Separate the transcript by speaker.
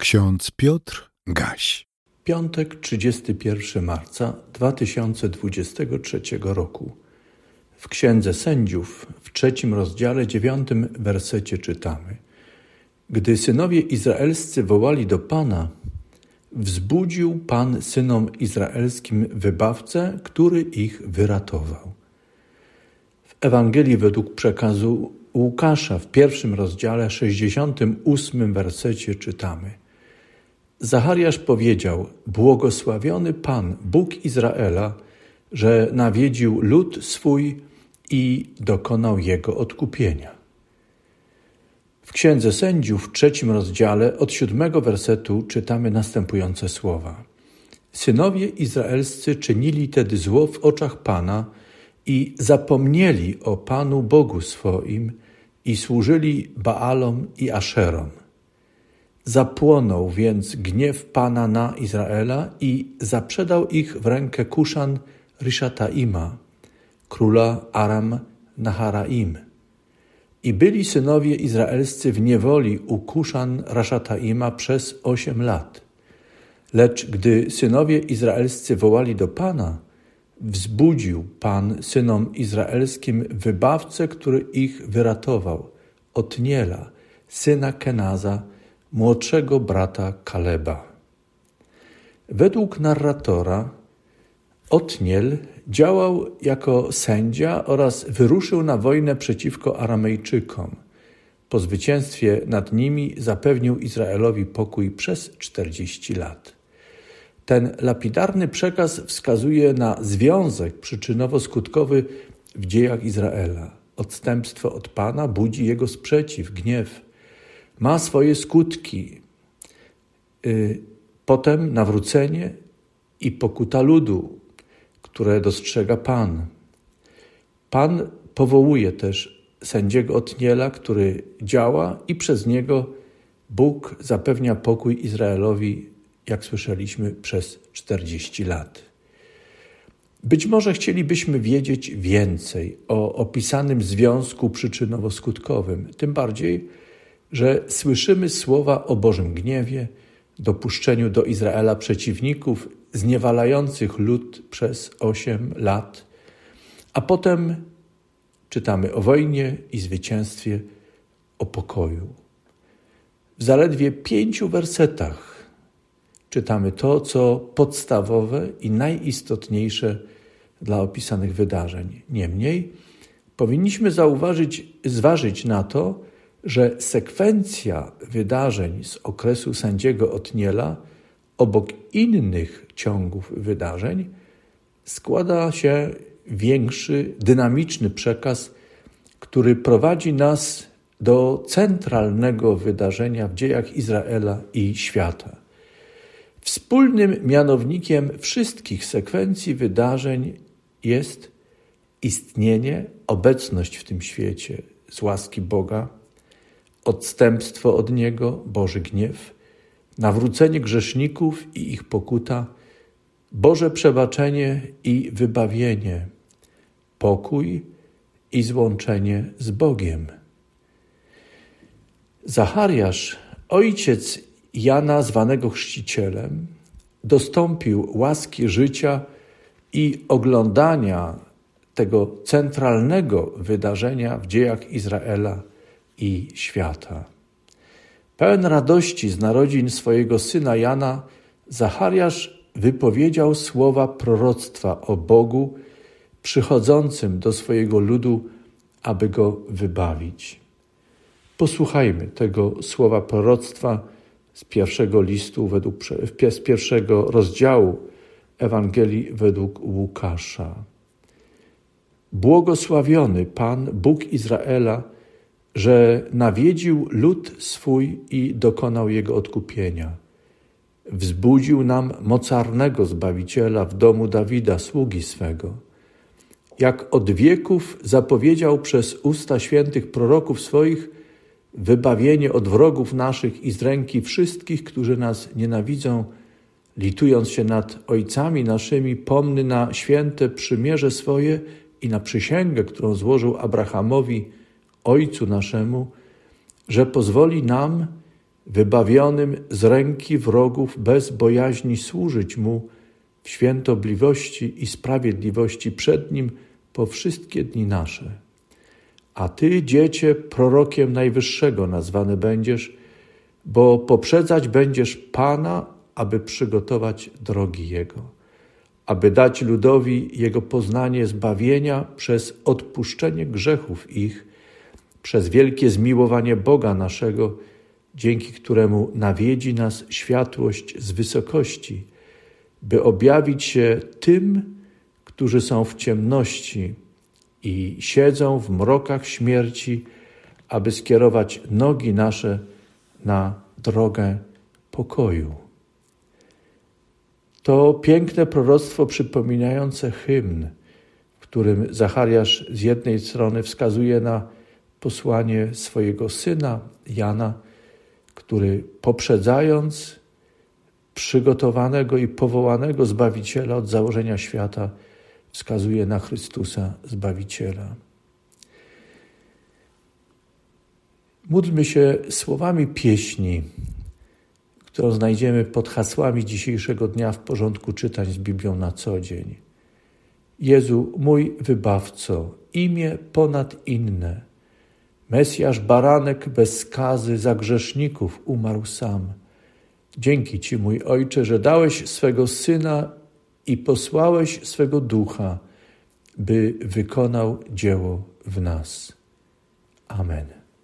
Speaker 1: Ksiądz Piotr Gaś.
Speaker 2: Piątek, 31 marca 2023 roku. W Księdze Sędziów, w trzecim rozdziale, dziewiątym wersecie czytamy: Gdy synowie izraelscy wołali do Pana, wzbudził Pan synom izraelskim wybawcę, który ich wyratował. W Ewangelii według przekazu Łukasza w pierwszym rozdziale, 68 wersecie czytamy: Zachariasz powiedział: Błogosławiony Pan, Bóg Izraela, że nawiedził lud swój i dokonał jego odkupienia. W Księdze Sędziów w trzecim rozdziale od siódmego wersetu czytamy następujące słowa. Synowie izraelscy czynili tedy zło w oczach Pana i zapomnieli o Panu Bogu swoim i służyli Baalom i Aszerom. Zapłonął więc gniew Pana na Izraela i zaprzedał ich w rękę Kuszan Ryszataima, króla Aram Naharaim. I byli synowie izraelscy w niewoli u Kuszan Raszataima przez osiem lat. Lecz gdy synowie izraelscy wołali do Pana, wzbudził Pan synom izraelskim wybawcę, który ich wyratował, Otniela, syna Kenaza, młodszego brata Kaleba. Według narratora Otniel działał jako sędzia oraz wyruszył na wojnę przeciwko Aramejczykom. Po zwycięstwie nad nimi zapewnił Izraelowi pokój przez 40 lat. Ten lapidarny przekaz wskazuje na związek przyczynowo-skutkowy w dziejach Izraela. Odstępstwo od Pana budzi jego sprzeciw, gniew ma swoje skutki. Y, potem nawrócenie i pokuta ludu, które dostrzega Pan. Pan powołuje też sędziego Otniela, który działa i przez niego Bóg zapewnia pokój Izraelowi, jak słyszeliśmy, przez 40 lat. Być może chcielibyśmy wiedzieć więcej o opisanym związku przyczynowo-skutkowym, tym bardziej, że słyszymy słowa o Bożym gniewie, dopuszczeniu do Izraela przeciwników zniewalających lud przez osiem lat, a potem czytamy o wojnie i zwycięstwie, o pokoju. W zaledwie pięciu wersetach czytamy to, co podstawowe i najistotniejsze dla opisanych wydarzeń. Niemniej powinniśmy zauważyć, zważyć na to, że sekwencja wydarzeń z okresu sędziego Otniela obok innych ciągów wydarzeń składa się większy, dynamiczny przekaz, który prowadzi nas do centralnego wydarzenia w dziejach Izraela i świata. Wspólnym mianownikiem wszystkich sekwencji wydarzeń jest istnienie, obecność w tym świecie z łaski Boga odstępstwo od Niego, Boży gniew, nawrócenie grzeszników i ich pokuta, Boże przebaczenie i wybawienie, pokój i złączenie z Bogiem. Zachariasz, ojciec Jana zwanego chrzcicielem, dostąpił łaski życia i oglądania tego centralnego wydarzenia w dziejach Izraela i świata. Pełen radości z narodzin swojego syna Jana, Zachariasz wypowiedział słowa proroctwa o Bogu przychodzącym do swojego ludu, aby go wybawić. Posłuchajmy tego słowa proroctwa z pierwszego listu, według, z pierwszego rozdziału Ewangelii według Łukasza. Błogosławiony Pan, Bóg Izraela, że nawiedził lud swój i dokonał jego odkupienia. Wzbudził nam mocarnego Zbawiciela w domu Dawida, sługi swego. Jak od wieków zapowiedział przez usta świętych proroków swoich wybawienie od wrogów naszych i z ręki wszystkich, którzy nas nienawidzą, litując się nad ojcami naszymi, pomny na święte przymierze swoje i na przysięgę, którą złożył Abrahamowi, Ojcu naszemu, że pozwoli nam wybawionym z ręki wrogów bez bojaźni służyć Mu w świętobliwości i sprawiedliwości przed Nim po wszystkie dni nasze. A Ty, Dziecię, prorokiem Najwyższego nazwany będziesz, bo poprzedzać będziesz Pana, aby przygotować drogi Jego, aby dać ludowi Jego poznanie zbawienia przez odpuszczenie grzechów ich, przez wielkie zmiłowanie Boga naszego, dzięki któremu nawiedzi nas światłość z wysokości, by objawić się tym, którzy są w ciemności i siedzą w mrokach śmierci, aby skierować nogi nasze na drogę pokoju. To piękne proroctwo przypominające hymn, w którym Zachariasz z jednej strony wskazuje na posłanie swojego syna Jana, który poprzedzając przygotowanego i powołanego Zbawiciela od założenia świata, wskazuje na Chrystusa Zbawiciela. Módlmy się słowami pieśni, którą znajdziemy pod hasłami dzisiejszego dnia w porządku czytań z Biblią na co dzień. Jezu, mój wybawco, imię ponad inne. Mesjasz baranek bez skazy za grzeszników umarł sam. Dzięki Ci, mój Ojcze, że dałeś swego Syna i posłałeś swego Ducha, by wykonał dzieło w nas. Amen.